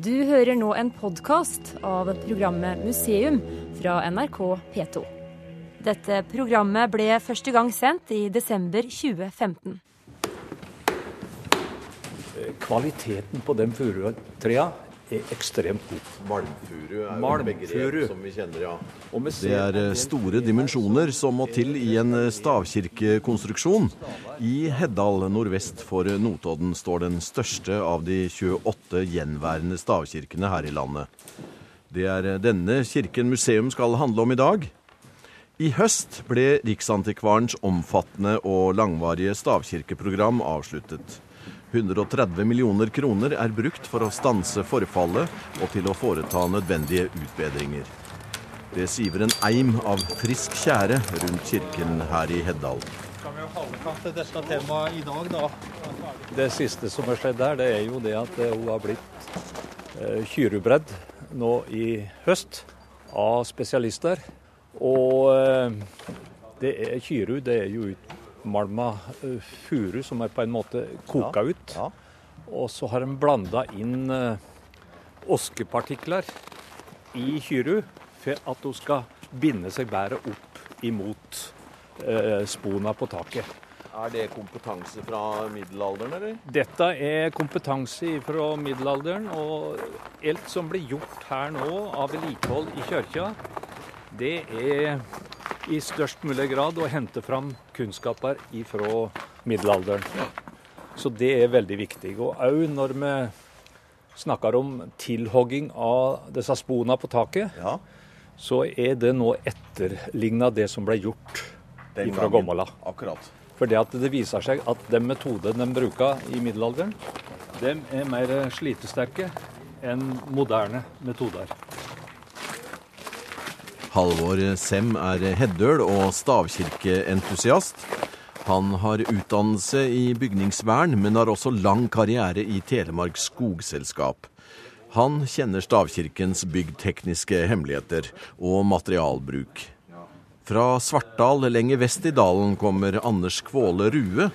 Du hører nå en podkast av programmet Museum fra NRK P2. Dette programmet ble første gang sendt i desember 2015. Kvaliteten på de furutrea er ekstremt god. Malmfuru er Malmfuru. begrep som vi kjenner, ja. Det er eh, store dimensjoner som må til i en eh, stavkirkekonstruksjon. I Heddal nordvest for Notodden står den største av de 28 gjenværende stavkirkene her i landet. Det er eh, denne kirken museum skal handle om i dag. I høst ble Riksantikvarens omfattende og langvarige stavkirkeprogram avsluttet. 130 millioner kroner er brukt for å stanse forfallet og til å foreta nødvendige utbedringer. Det siver en eim av frisk tjære rundt kirken her i Heddal. Det siste som har skjedd her, det er jo det at hun har blitt eh, kyrubredd nå i høst av spesialister. Og eh, det er kyru, det er jo utmalma eh, furu som er på en måte koka ut. ja. Og så har de blanda inn eh, oskepartikler i kyru for at hun skal binde seg bedre opp imot eh, spona på taket. Er det kompetanse fra middelalderen, eller? Dette er kompetanse fra middelalderen, og alt som blir gjort her nå av vedlikehold i kirka, det er i størst mulig grad å hente fram kunnskaper fra middelalderen. Så det er veldig viktig. Og òg når vi snakker om tilhogging av disse spona på taket, Ja. så er det nå etterligna det som ble gjort Den fra gangen. Akkurat. For det at det viser seg at den metoden de bruker i middelalderen, de er mer slitesterke enn moderne metoder. Halvor Sem er heddøl og stavkirkeentusiast. Han har utdannelse i bygningsvern, men har også lang karriere i Telemark Skogselskap. Han kjenner stavkirkens byggtekniske hemmeligheter og materialbruk. Fra Svartdal lenger vest i dalen kommer Anders Kvåle Rue.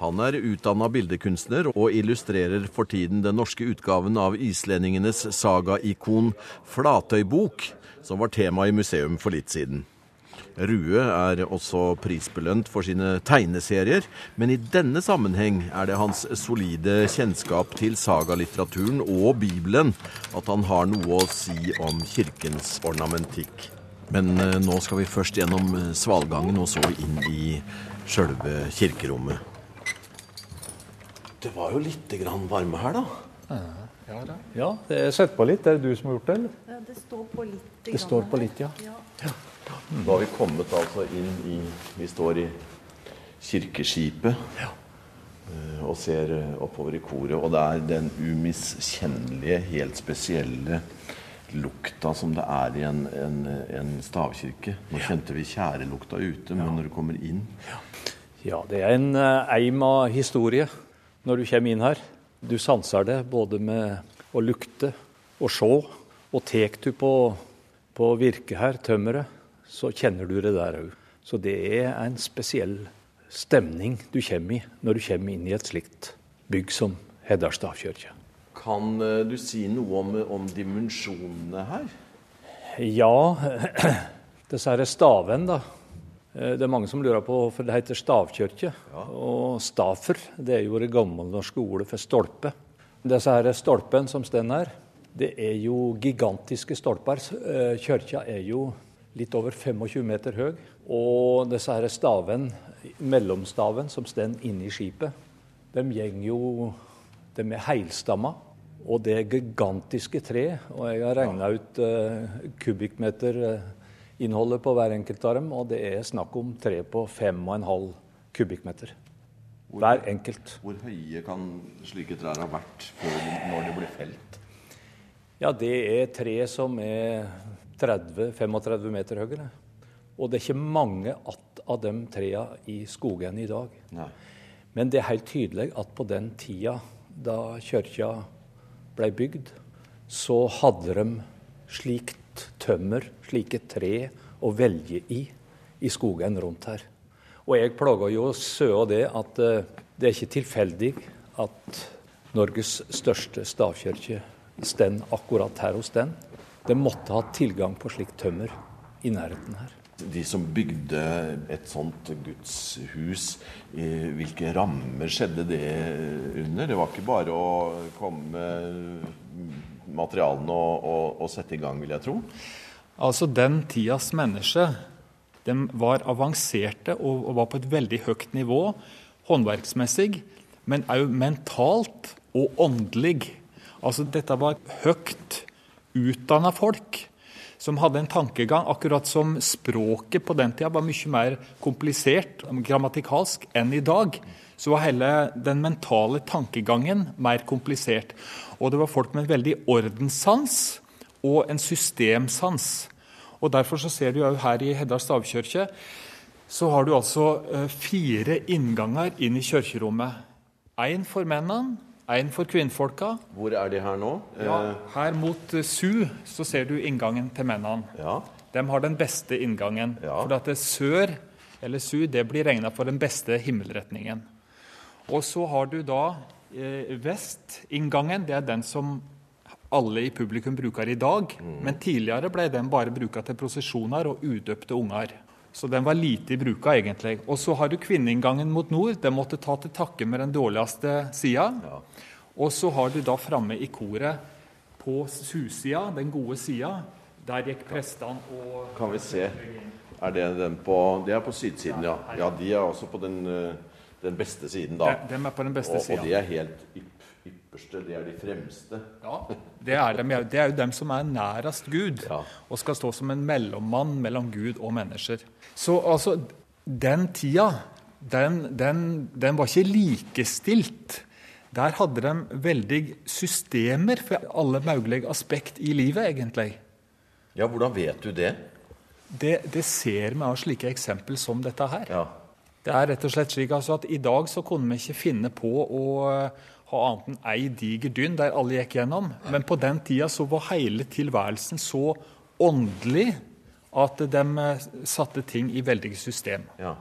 Han er utdanna bildekunstner og illustrerer for tiden den norske utgaven av islendingenes sagaikon Flatøybok, som var tema i museum for litt siden. Rue er også prisbelønt for sine tegneserier, men i denne sammenheng er det hans solide kjennskap til sagalitteraturen og Bibelen at han har noe å si om kirkens ornamentikk. Men eh, nå skal vi først gjennom eh, svalgangen og så inn i sjølve kirkerommet. Det var jo litt grann varme her, da. Ja, det er sett på litt. Er det du som har gjort det, eller? Ja, det står på litt. Det står på litt, ja. Da har vi kommet altså inn i Vi står i kirkeskipet ja. og ser eh, oppover i koret. Og det er den umiskjennelige, helt spesielle lukta som det er i en, en, en stavkirke. Nå kjente vi tjærelukta ute, men når du kommer inn Ja, det er en eh, eim av historie når du kommer inn her. Du sanser det både med å lukte og se. Og tek du på, på virket her, tømmeret, så kjenner du det der òg. Så det er en spesiell stemning du kommer i når du kommer inn i et slikt bygg som Heddarstad kirke. Kan eh, du si noe om, om dimensjonene her? Ja, disse stavene, da. Eh, Det er mange som lurer på hvorfor det heter stavkirke. Og stafer, det er jo det gammelnorske ordet for stolpe. Disse her stolpene som står her, det er jo gigantiske stolper. Eh, Kirka er jo litt over 25 meter høy. Og disse her staven, mellomstaven som står inne i skipet, de går jo De er heilstamma. Og det er gigantiske tre. Og jeg har regna ut eh, kubikkmeterinnholdet på hver enkelt av dem, og det er snakk om tre på 5,5 kubikkmeter. Hver enkelt. Hvor høye kan slike trær ha vært når de ble felt? Ja, det er tre som er 30-35 meter høye. Og det er ikke mange att av de trærne i skogen i dag. Nei. Men det er helt tydelig at på den tida da kirka ble bygd, så hadde de slikt tømmer, slike tre, å velge i i skogen rundt her. Og jeg plager jo søa det at eh, det er ikke tilfeldig at Norges største stavkirke står akkurat her hos den. Det måtte ha tilgang på slikt tømmer i nærheten her. De som bygde et sånt gudshus, hvilke rammer skjedde det under? Det var ikke bare å komme materialene og, og, og sette i gang, vil jeg tro? Altså, Den tidas mennesker de var avanserte og, og var på et veldig høyt nivå håndverksmessig, men òg mentalt og åndelig. Altså, dette var høyt utdanna folk som hadde en tankegang, akkurat som språket på den tida var mye mer komplisert grammatikalsk enn i dag. Så var hele den mentale tankegangen mer komplisert. Og det var folk med en veldig ordenssans og en systemsans. Og Derfor så ser du jo her i Hedda stavkirke så har du altså eh, fire innganger inn i kirkerommet. Én for mennene, én for kvinnfolka. Hvor er de her nå? Ja, her mot uh, Su så ser du inngangen til mennene. Ja. De har den beste inngangen. Ja. For at det sør, eller Su, det blir regna for den beste himmelretningen. Og så har du da eh, vestinngangen. Det er den som alle i publikum bruker i dag. Men tidligere ble den bare bruka til prosesjoner og udøpte unger. Så den var lite i bruka, egentlig. Og så har du kvinneinngangen mot nord. Den måtte ta til takke med den dårligste sida. Og så har du da framme i koret på susida, den gode sida. Der gikk prestene og Kan vi se. Er det den på Det er på sydsiden, ja. Ja, De er også på den, eh, den beste siden, da. De, de er på den beste Og, sida. og de er helt ypp, ypperste. det er de fremste. Ja, det er, dem, det er jo dem som er nærest Gud, Ja. og skal stå som en mellommann mellom Gud og mennesker. Så altså, den tida, den, den, den var ikke likestilt. Der hadde de veldig systemer for alle mulige aspekt i livet, egentlig. Ja, hvordan vet du det? Det, det ser vi av slike eksempel som dette her. Ja. Det er rett og slett slik altså, at I dag så kunne vi ikke finne på å ha annet enn ei diger dynn der alle gikk gjennom. Men på den tida så var hele tilværelsen så åndelig at de eh, satte ting i veldige system. ja.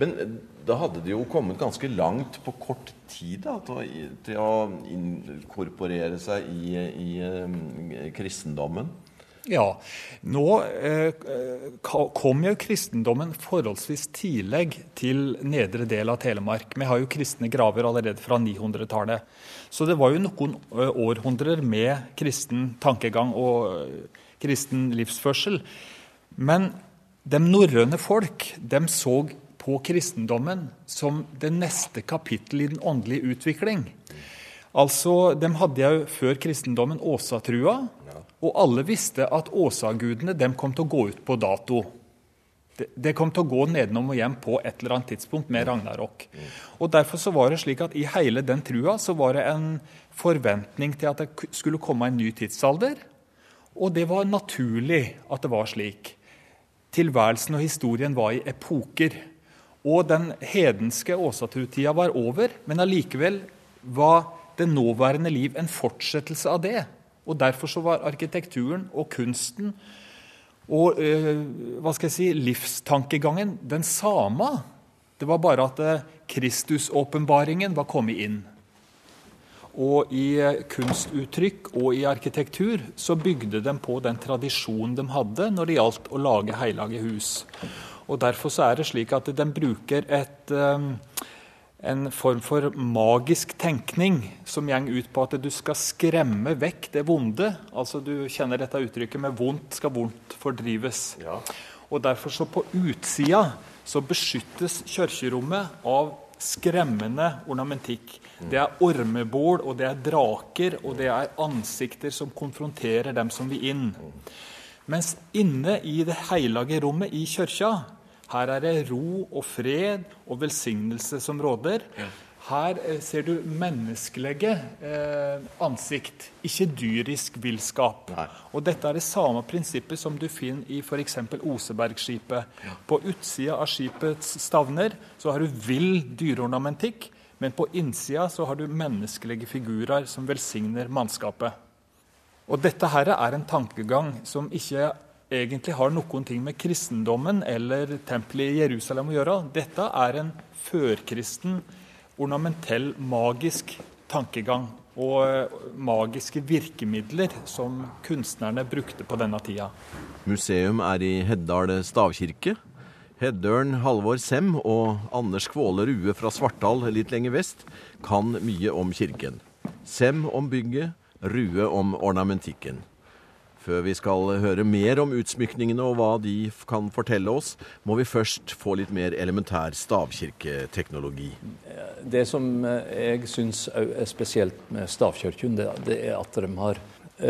Men eh, da hadde de jo kommet ganske langt på kort tid da, til å inkorporere seg i, i eh, kristendommen. Ja, nå eh, kom jo kristendommen forholdsvis tidlig til nedre del av Telemark. Vi har jo kristne graver allerede fra 900-tallet. Så det var jo noen eh, århundrer med kristen tankegang og eh, kristen livsførsel. Men de norrøne folk de så på kristendommen som det neste kapittel i den åndelige utvikling. Altså, De hadde jo før kristendommen åsatrua, og alle visste at åsagudene kom til å gå ut på dato. Det kom til å gå nedenom og hjem på et eller annet tidspunkt med ragnarok. Og Derfor så var det slik at i hele den trua så var det en forventning til at det skulle komme en ny tidsalder. Og det var naturlig at det var slik. Tilværelsen og historien var i epoker. Og den hedenske åsatrutida var over, men allikevel var det nåværende liv en fortsettelse av det. Og Derfor så var arkitekturen og kunsten og eh, hva skal jeg si, livstankegangen den samme. Det var bare at eh, Kristusåpenbaringen var kommet inn. Og i eh, kunstuttrykk og i arkitektur så bygde de på den tradisjonen de hadde når det gjaldt å lage hellige hus. Og Derfor så er det slik at de bruker et, eh, en form for magisk tenkning som går ut på at du skal skremme vekk det vonde. Altså Du kjenner dette uttrykket med 'vondt skal vondt fordrives'. Ja. Og derfor så på utsida så beskyttes kirkerommet av skremmende ornamentikk. Det er ormebol, og det er draker, og det er ansikter som konfronterer dem som vil inn. Mens inne i det hellige rommet i kirka, her er det ro og fred og velsignelse som råder. Her eh, ser du menneskelige eh, ansikt, ikke dyrisk villskap. Og dette er det samme prinsippet som du finner i f.eks. Osebergskipet. På utsida av skipets stavner så har du vill dyreornamentikk, men på innsida så har du menneskelige figurer som velsigner mannskapet. Og dette her er en tankegang som ikke egentlig har noen ting med kristendommen eller tempelet i Jerusalem å gjøre. Dette er en førkristen, ornamentell, magisk tankegang. og eh, magiske virkemidler som kunstnerne brukte på denne tida. Museum er i Heddal stavkirke. Heddøren Halvor Sem og Anders Kvåle Rue fra Svartdal litt lenger vest kan mye om kirken. Sem om bygget, Rue om ornamentikken. Før vi skal høre mer om utsmykningene og hva de kan fortelle oss, må vi først få litt mer elementær stavkirketeknologi. Det som eh, jeg syns er spesielt med stavkirken, det, er at de har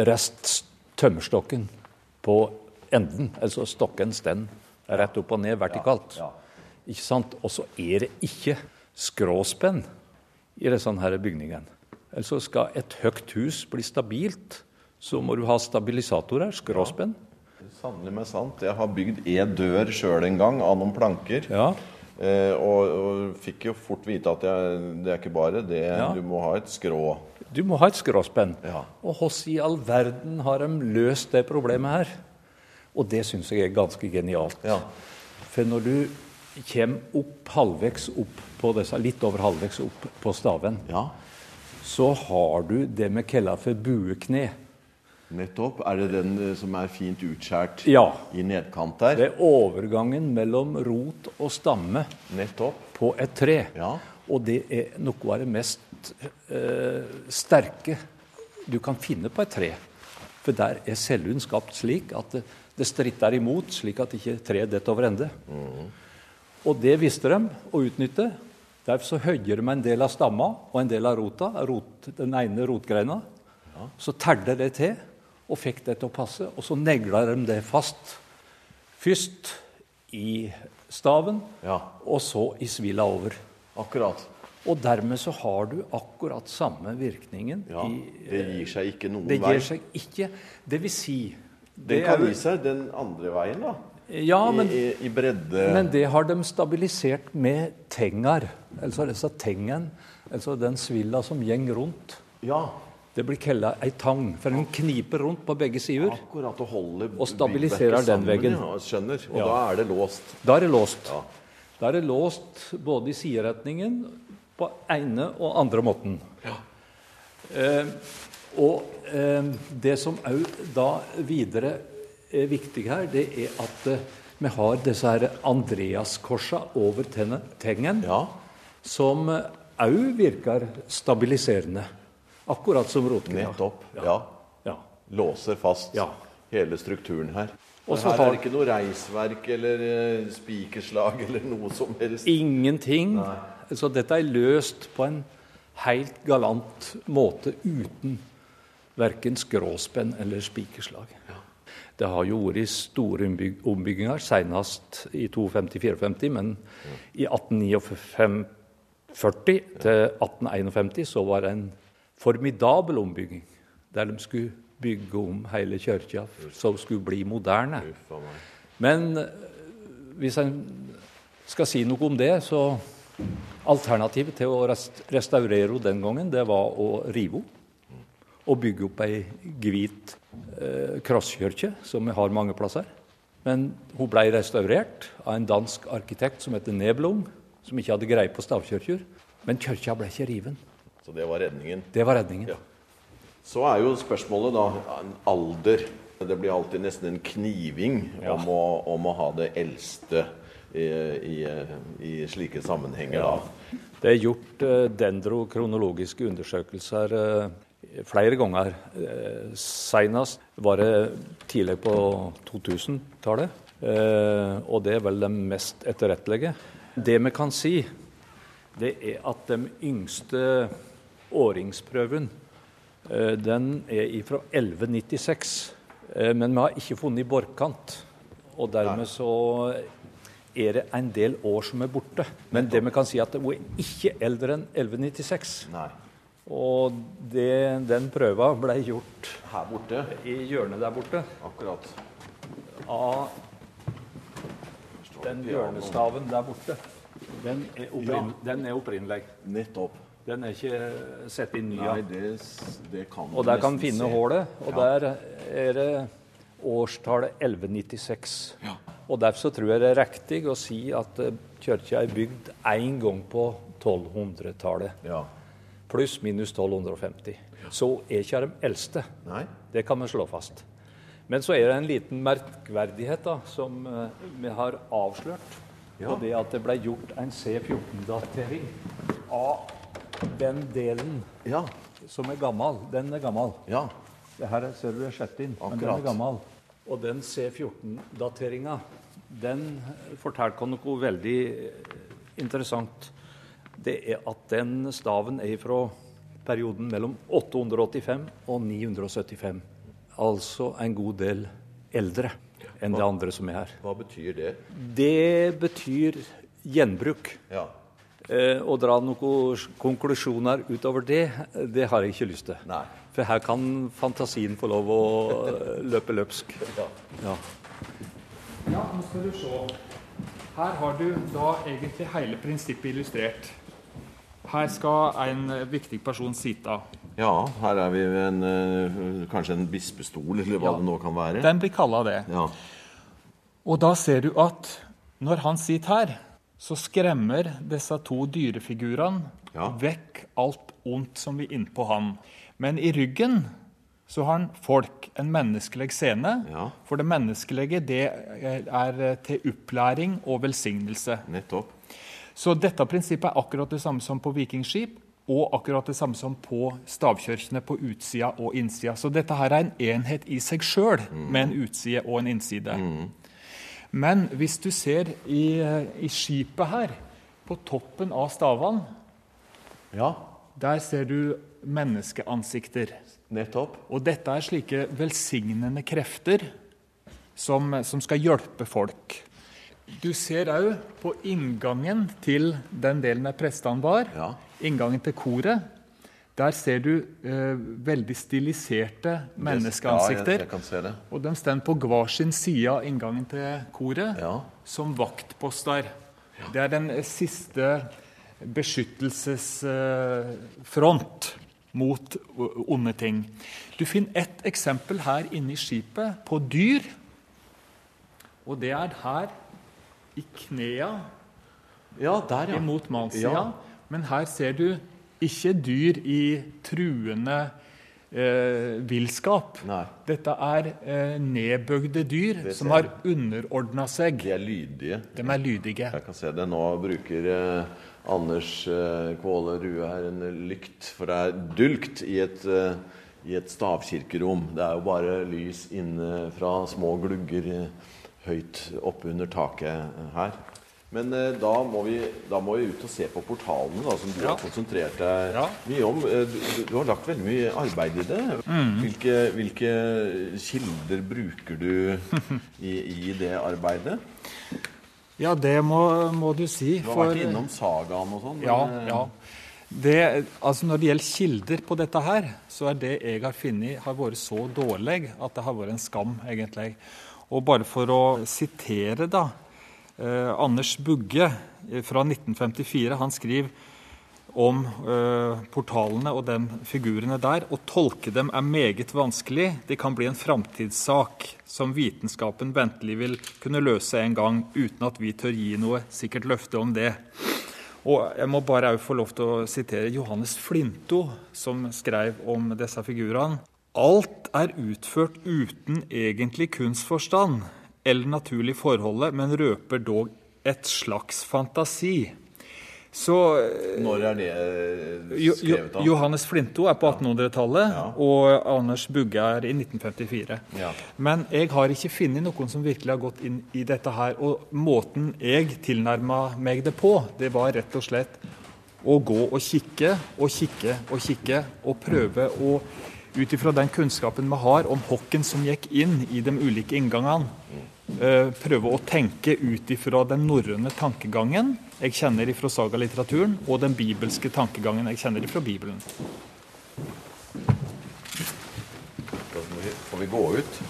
reist tømmerstokken på enden. Altså stokken den rett opp og ned vertikalt. Ikke sant? Og så er det ikke skråspenn i disse her bygningene. Altså skal et høyt hus bli stabilt, så må du ha stabilisatorer, skråspenn. Sannelig meg sant. Jeg har bygd e dør sjøl en gang av noen planker. Ja. Eh, og, og fikk jo fort vite at jeg, det er ikke bare det. Ja. Du må ha et skrå. Du må ha et skråspenn. Ja. Og hvordan i all verden har de løst det problemet her? Og det syns jeg er ganske genialt. Ja. For når du kommer opp halvveis opp på disse, litt over halvveis opp på staven, ja. så har du det vi kaller for buekne. Nettopp. Er det den eh, som er fint utskjært Ja. i nedkant der? Det er overgangen mellom rot og stamme Nettopp. på et tre. Ja. Og det er noe av det mest eh, sterke du kan finne på et tre. For der er celluen skapt slik at det, det stritter imot, slik at ikke treet detter over ende. Og det visste de å utnytte. Derfor så høyer de en del av stamma og en del av rota, rot, den ene rotgreina. Så terder det til og fikk det til å passe, og så negla de det fast. Først i staven, Ja. og så i svila over. Akkurat. Og dermed så har du akkurat samme virkningen. Ja. i, Det gir seg ikke noen det vei. gir seg ikke Det vil si Den kan gi seg den andre veien, da. Ja, men, I, i, I bredde men det har de stabilisert med tengar. Altså disse tengen, altså den svilla som gjeng rundt. Ja, Det blir kalla ei tang, for den kniper rundt på begge sider. akkurat Og holder Og stabiliserer den veggen. Ja, skjønner. Og Ja. da er det låst. Da er det låst. Ja. Da er det låst både i sideretningen på ene og andre måten. Eh, og eh, det som òg da videre er viktig her, det er at eh, vi har disse her Andreaskorsa over tengen, Ja. som òg virker stabiliserende. Akkurat som rotgreia. Nettopp. Ja. Ja. Låser fast Ja. hele strukturen her. Og her er det ikke noe reisverk eller eh, spikerslag eller noe som helst. Ingenting. Så dette er løst på en helt galant måte uten verken skråspenn eller spikerslag. Det har jo vært store ombygginger, senest i 52-54, men i 1849 til 1851 så var det en formidabel ombygging, der de skulle bygge om hele kirka det skulle bli moderne. Men eh, hvis en skal si noe om det, så Alternativet til å restaurere den gangen, det var å rive henne. Og bygge opp ei hvit eh, krosskirke, som vi har mange plasser. Men hun ble restaurert av en dansk arkitekt som heter Neblung, som ikke hadde greie på stavkirker. Men kirka ble ikke riven. Så det var redningen. Det var redningen. Ja. Så er jo spørsmålet da en alder. Det blir alltid nesten en kniving Ja. om, å, om å ha det eldste i, i, i slike sammenhenger. Ja. Det er gjort eh, dendrokronologiske undersøkelser eh, flere ganger. Eh, Senest var det tidlig på 2000-tallet. Eh, og det er vel det mest etterrettelige. Det vi kan si, det er at de yngste åringsprøven eh, den er fra 1196. Eh, men vi har ikke funnet borkant. Og dermed så er det en del år som er borte. Men det vi kan si at hun er ikke eldre enn 1196. Nei. Og det, den prøva ble gjort Her borte. i hjørnet der borte Akkurat. av den hjørnestaven der borte. Den er, den er opprinnelig. Nettopp. Den er ikke sett inn ny. Nei, det, det kan Og der kan finne se. hullet, og der er det årstallet 1196. Og Derfor så tror jeg det er riktig å si at eh, kirka er bygd én gang på 1200-tallet. Ja. Pluss minus 1250. Så er ikke de eldste. Nei. Det kan vi slå fast. Men så er det en liten merkverdighet da, som eh, vi har avslørt. Ja. Og det at det ble gjort en C14-datering av den delen Ja. som er gammel. Den er gammel. Ja. Det her er- ser du er skjett inn, men den er gammel. Og den C14-dateringa, den forteller oss noe veldig eh, interessant. Det er at den staven er fra perioden mellom 885 og 975. Altså en god del eldre enn det andre som er her. Hva betyr det? Det betyr gjenbruk. Ja. Eh, å dra noen konklusjoner utover det, det har jeg ikke lyst til. Nei. For her kan fantasien få lov å eh, løpe løpsk. Ja. Ja. Ja, nå skal du se. Her har du da egentlig hele prinsippet illustrert. Her skal en viktig person sitte. ja, her er vi ved en, eh, kanskje en bispestol, eller hva Ja. det nå kan være. Den blir kalla det. Ja. Og da ser du at når han sitter her, så skremmer disse to dyrefigurene Ja. vekk alt ondt som vil innpå han. Men i ryggen så har han folk, en menneskelig scene. Ja. For det menneskelige det er til opplæring og velsignelse. Nettopp. Så dette prinsippet er akkurat det samme som på vikingskip, og akkurat det samme som på stavkirkene på utsida og innsida. Så dette her er en enhet i seg sjøl, med en utside og en innside. Men hvis du ser i, i skipet her, på toppen av stavene, Ja. der ser du menneskeansikter. Nettopp. Og dette er slike velsignende krefter som, som skal hjelpe folk. Du ser òg på inngangen til den delen der prestene var, Ja. inngangen til koret. Der ser du eh, veldig stiliserte Ja, jeg, menneskeansikter. jeg. Og de står på hver sin side av inngangen til koret Ja. som vaktposter. Det er den siste beskyttelsesfront mot onde ting. Du finner ett eksempel her inne i skipet på dyr. Og det er her i knea Ja, der, ja. imot mannssida. Ja. Men her ser du ikke dyr i truende eh, villskap. Dette er eh, nedbøgde dyr som har underordna seg. De er lydige. De er lydige. Jeg kan se det. Nå bruker eh, Anders eh, Kvåle Rue her en lykt, for det er dulgt i et, eh, i et stavkirkerom. Det er jo bare lys inne fra små glugger eh, høyt oppunder taket eh, her. Men eh, da, må vi, da må vi ut og se på portalene, da, som du Ja. har konsentrert deg Ja. mye om. Eh, Du, du, har lagt veldig mye arbeid i det. Mm. Hvilke, hvilke kilder bruker du i, i det arbeidet? Ja, det må, må du si. Du har vært innom sagaen og sånn. Ja, eh, ja. Det, altså når det gjelder kilder på dette her, så er det jeg har funnet, har vært så dårlig at det har vært en skam, egentlig. Og bare for å sitere, da. Eh, Anders Bugge eh, fra 1954, han skriver om eh, portalene og de figurene der. Å tolke dem er meget vanskelig. Det kan bli en framtidssak som vitenskapen ventelig vil kunne løse en gang, uten at vi tør gi noe sikkert løfte om det. Og jeg må bare få lov til å sitere Johannes Flinto, som skrev om disse figurene. Alt er utført uten egentlig kunstforstand eller naturlig forholdet, men røper dog et slags fantasi. Så Når er det eh, skrevet av? Johannes Flinto er på 1800-tallet, Ja. og Anders Bugge er i 1954. Ja. Men jeg har ikke funnet noen som virkelig har gått inn i dette her. Og måten jeg tilnærma meg det på, det var rett og slett å gå og kikke og kikke og kikke, og prøve å ut ifra den kunnskapen vi har om hokken som gikk inn i de ulike inngangene, eh, prøve å tenke ut ifra den norrøne tankegangen jeg kjenner ifra sagalitteraturen, og den bibelske tankegangen jeg kjenner ifra Bibelen. Da Får vi gå ut?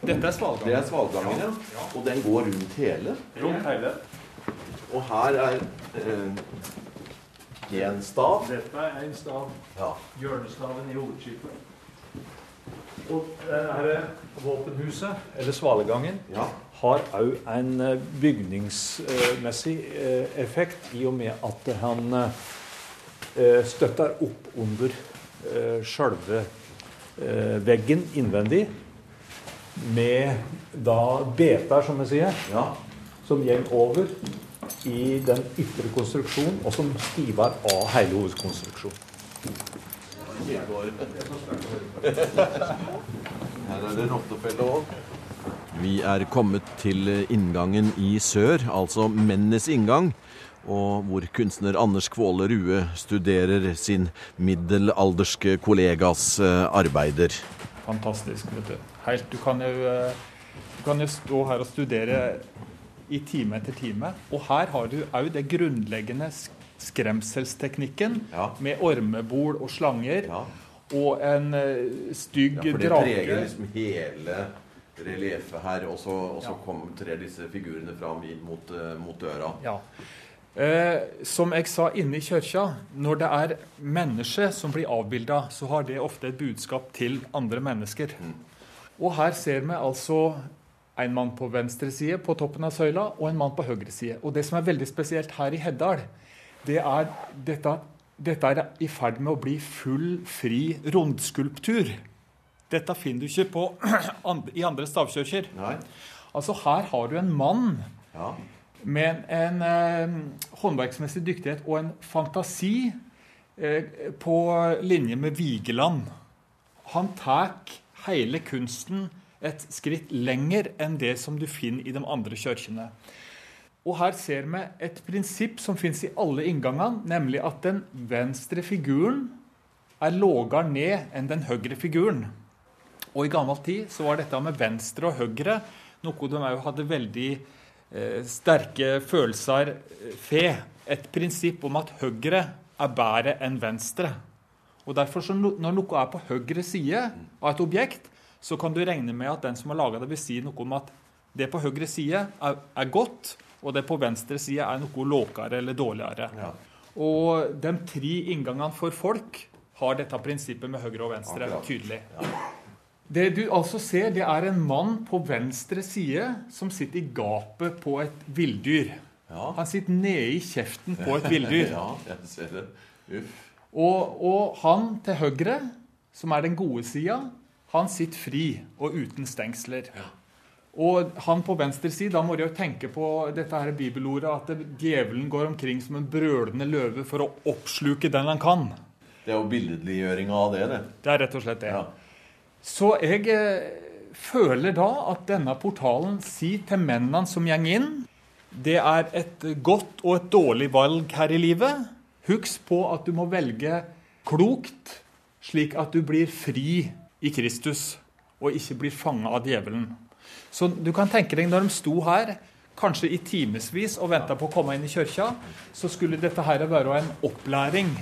Dette er Det svalgangen. er svalgangen, ja. Og den går rundt hele. Rundt hele. Og her er en stav. Dette er en stav. Ja. Hjørnestaven i hovedskipet. Og dette våpenhuset, eller svalegangen, ja. har òg en eh, bygningsmessig eh, effekt i og med at han eh, støtter opp under sjølve veggen innvendig med da beter, som vi sier, ja. som går over i den ytre konstruksjonen, og som stiver av hele hovedkonstruksjonen. Her er det rottefelle òg. Vi er kommet til inngangen i sør, altså mennenes inngang. Og hvor kunstner Anders Kvåle Rue studerer sin middelalderske kollegas eh, arbeider. Fantastisk. vet Du Helt, du, kan jo, eh, du kan jo stå her og studere i time etter time. Og her har du òg det grunnleggende skremselsteknikken ja. med ormebol og slanger. Ja. Og en uh, stygg drage. Ja, for det drage. preger liksom hele relieffet her. Og så, og så ja. trer disse figurene fram inn mot, uh, mot døra. Ja. Eh, som jeg sa inne i kirka, når det er mennesker som blir avbilda, så har det ofte et budskap til andre mennesker. Mm. Og her ser vi altså en mann på venstre side på toppen av søyla og en mann på høyre side. Og Det som er veldig spesielt her i Heddal, det er dette, dette er i ferd med å bli full, fri rundskulptur. Dette finner du ikke på, i andre stavkirker. Altså Her har du en mann ja. med en, en eh, håndverksmessig dyktighet og en fantasi eh, på linje med Vigeland. Han tar hele kunsten et skritt lenger enn det som du finner i de andre kirkene. Og her ser vi et prinsipp som fins i alle inngangene, nemlig at den venstre figuren er lavere ned enn den høyre figuren. Og I gammel tid så var dette med venstre og høyre noe de òg hadde veldig eh, sterke følelser for. Et prinsipp om at høyre er bedre enn venstre. Og derfor så Når noe er på høyre side av et objekt, så kan du regne med at den som har laga det, vil si noe om at det på høyre side er, er, godt, og det på venstre side er noe låkere eller dårligere. Ja. Og de tre inngangene for folk har dette prinsippet med høyre og venstre Akkurat. tydelig. Ja. Det du altså ser, det er en mann på venstre side som sitter i gapet på et villdyr. Ja. Han sitter nede i kjeften på et villdyr. ja, jeg ser det. Uff. Og, og han til høyre, som er den gode sida, han sitter fri og uten stengsler. Ja. Og han på venstre side, da må de jo tenke på dette her bibelordet at djevelen går omkring som en brølende løve for å oppsluke den han kan. Det er jo billedliggjøringa av det, det. Det er rett og slett det. Ja. Så jeg eh, føler da at denne portalen sier til mennene som går inn det er et godt og et dårlig valg her i livet. Husk på at du må velge klokt, slik at du blir fri i Kristus og ikke blir fanga av djevelen. Så du kan tenke deg når de sto her, kanskje i timevis og venta på å komme inn i kirka, så skulle dette her være en opplæring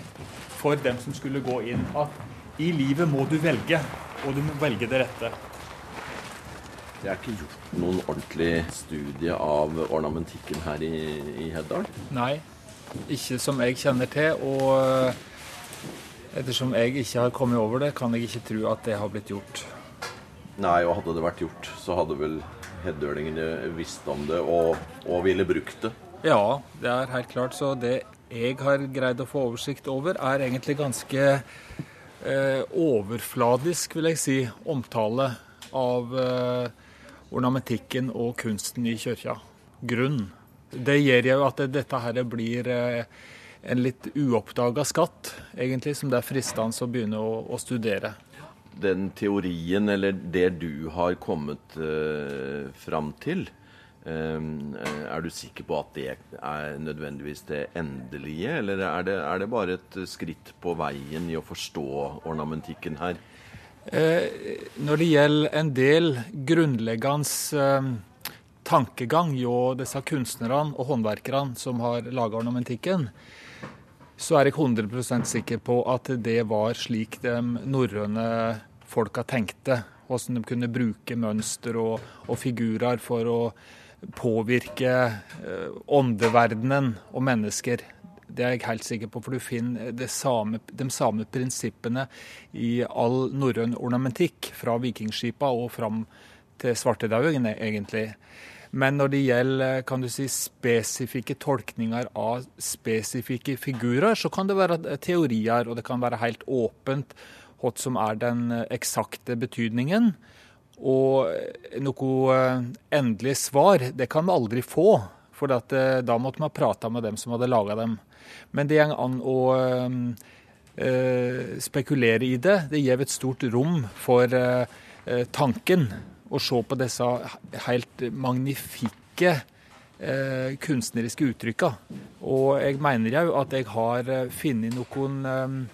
for dem som skulle gå inn. At i livet må du velge, og du må velge det rette. Det er ikke gjort noen ordentlig studie av ornamentikken her i, i Heddal? Nei, ikke som jeg kjenner til. Og Ettersom jeg ikke har kommet over det, kan jeg ikke tro at det har blitt gjort. Nei, og hadde det vært gjort, så hadde vel heddølingene visst om det og, og ville brukt det. Ja, det er helt klart. Så det jeg har greid å få oversikt over, er egentlig ganske eh, overfladisk, vil jeg si, omtale av eh, ornamentikken og kunsten i kirka. Grunn. Det gjør jo at dette her blir eh, en litt uoppdaga skatt, egentlig, som det er fristende å begynne å, å, studere. Den teorien, eller det du har kommet uh, fram til, um, er du sikker på at det er nødvendigvis det endelige, eller er det, er det bare et skritt på veien i å forstå ornamentikken her? Eh, når det gjelder en del grunnleggende eh, tankegang hjå disse kunstnerne og håndverkerne som har laga ornamentikken, så er jeg 100% sikker på at det var slik de norrøne folka tenkte. Hvordan de kunne bruke mønster og, og figurer for å påvirke eh, åndeverdenen og mennesker. Det er jeg helt sikker på, for du finner same, de samme prinsippene i all norrøn ornamentikk, fra vikingskipa og fram til svartedauden, egentlig. Men når det gjelder kan du si, spesifikke tolkninger av spesifikke figurer, så kan det være teorier, og det kan være helt åpent hva som er den eksakte betydningen. Og noe endelig svar, det kan vi aldri få. For da måtte vi ha prata med dem som hadde laga dem. Men det går an å spekulere i det. Det gir et stort rom for tanken å se på disse helt magnifikke kunstneriske uttrykka. Og jeg mener jo at jeg har funnet noen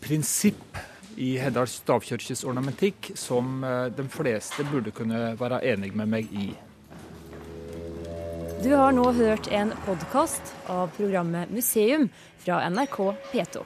prinsipp i Heddals stavkirkes ornamentikk som de fleste burde kunne være enig med meg i. Du har nå hørt en podkast av programmet Museum fra NRK P2.